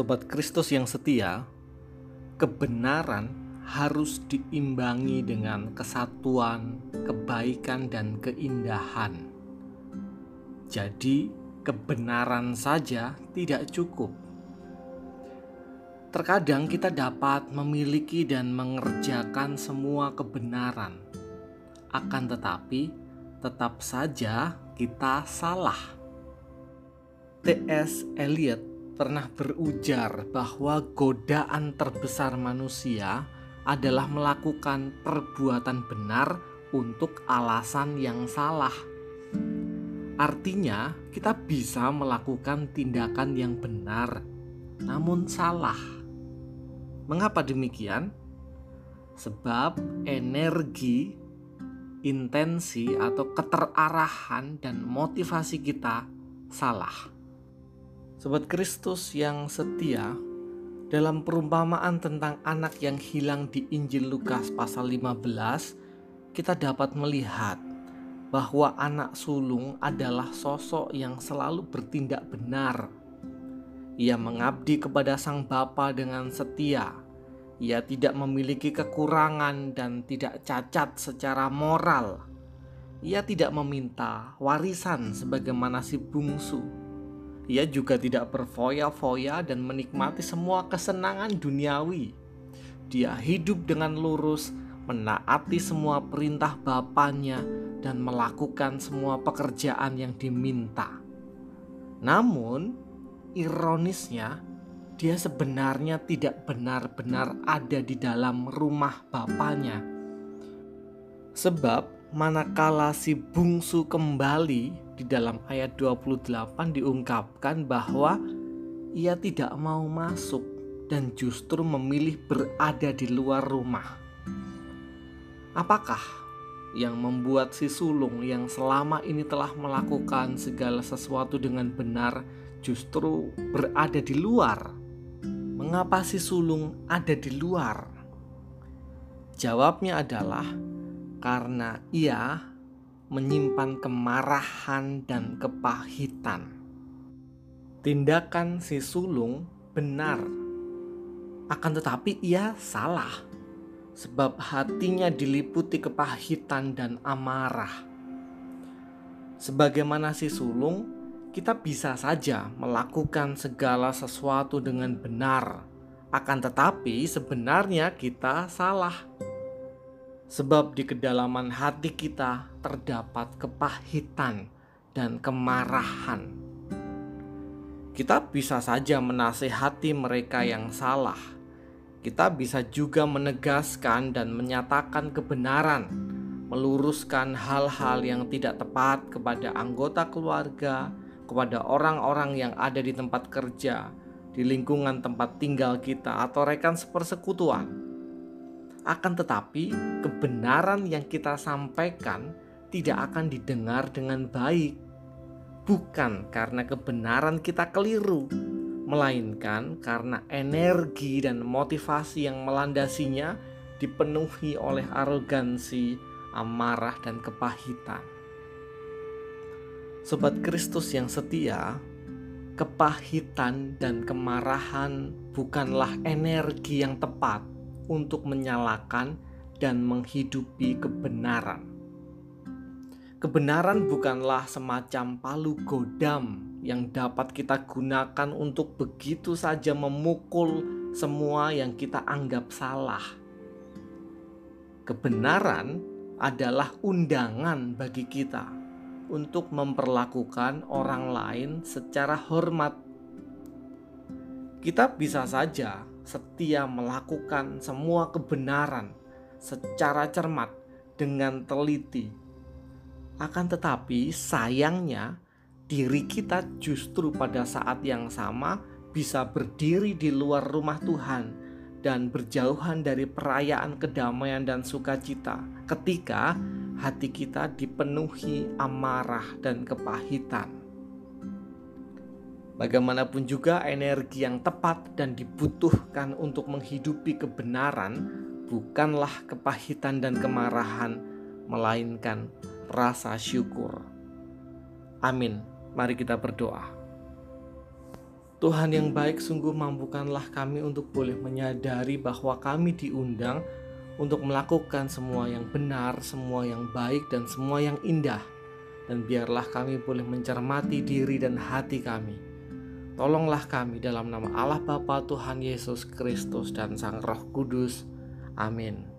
Sobat Kristus yang setia, kebenaran harus diimbangi dengan kesatuan, kebaikan, dan keindahan. Jadi, kebenaran saja tidak cukup. Terkadang kita dapat memiliki dan mengerjakan semua kebenaran, akan tetapi tetap saja kita salah. T.S. Eliot pernah berujar bahwa godaan terbesar manusia adalah melakukan perbuatan benar untuk alasan yang salah. Artinya, kita bisa melakukan tindakan yang benar, namun salah. Mengapa demikian? Sebab energi, intensi, atau keterarahan dan motivasi kita salah. Sobat Kristus yang setia, dalam perumpamaan tentang anak yang hilang di Injil Lukas pasal 15, kita dapat melihat bahwa anak sulung adalah sosok yang selalu bertindak benar. Ia mengabdi kepada sang bapa dengan setia. Ia tidak memiliki kekurangan dan tidak cacat secara moral. Ia tidak meminta warisan sebagaimana si bungsu. Ia juga tidak berfoya-foya dan menikmati semua kesenangan duniawi. Dia hidup dengan lurus, menaati semua perintah bapaknya, dan melakukan semua pekerjaan yang diminta. Namun, ironisnya, dia sebenarnya tidak benar-benar ada di dalam rumah bapaknya. Sebab manakala si bungsu kembali di dalam ayat 28 diungkapkan bahwa ia tidak mau masuk dan justru memilih berada di luar rumah. Apakah yang membuat si sulung yang selama ini telah melakukan segala sesuatu dengan benar justru berada di luar. Mengapa si sulung ada di luar? Jawabnya adalah karena ia menyimpan kemarahan dan kepahitan. Tindakan si sulung benar, akan tetapi ia salah sebab hatinya diliputi kepahitan dan amarah. Sebagaimana si sulung, kita bisa saja melakukan segala sesuatu dengan benar, akan tetapi sebenarnya kita salah. Sebab di kedalaman hati kita terdapat kepahitan dan kemarahan. Kita bisa saja menasehati mereka yang salah kita bisa juga menegaskan dan menyatakan kebenaran, meluruskan hal-hal yang tidak tepat kepada anggota keluarga, kepada orang-orang yang ada di tempat kerja, di lingkungan tempat tinggal kita, atau rekan sepersekutuan. Akan tetapi, kebenaran yang kita sampaikan tidak akan didengar dengan baik, bukan karena kebenaran kita keliru, melainkan karena energi dan motivasi yang melandasinya dipenuhi oleh arogansi, amarah, dan kepahitan. Sobat Kristus yang setia, kepahitan dan kemarahan bukanlah energi yang tepat untuk menyalakan dan menghidupi kebenaran. Kebenaran bukanlah semacam palu godam yang dapat kita gunakan untuk begitu saja memukul semua yang kita anggap salah. Kebenaran adalah undangan bagi kita untuk memperlakukan orang lain secara hormat. Kita bisa saja setia melakukan semua kebenaran secara cermat dengan teliti. Akan tetapi, sayangnya, diri kita justru pada saat yang sama bisa berdiri di luar rumah Tuhan dan berjauhan dari perayaan kedamaian dan sukacita ketika hati kita dipenuhi amarah dan kepahitan. Bagaimanapun juga energi yang tepat dan dibutuhkan untuk menghidupi kebenaran bukanlah kepahitan dan kemarahan, melainkan rasa syukur. Amin. Mari kita berdoa. Tuhan yang baik sungguh mampukanlah kami untuk boleh menyadari bahwa kami diundang untuk melakukan semua yang benar, semua yang baik, dan semua yang indah. Dan biarlah kami boleh mencermati diri dan hati kami Tolonglah kami dalam nama Allah Bapa Tuhan Yesus Kristus dan Sang Roh Kudus. Amin.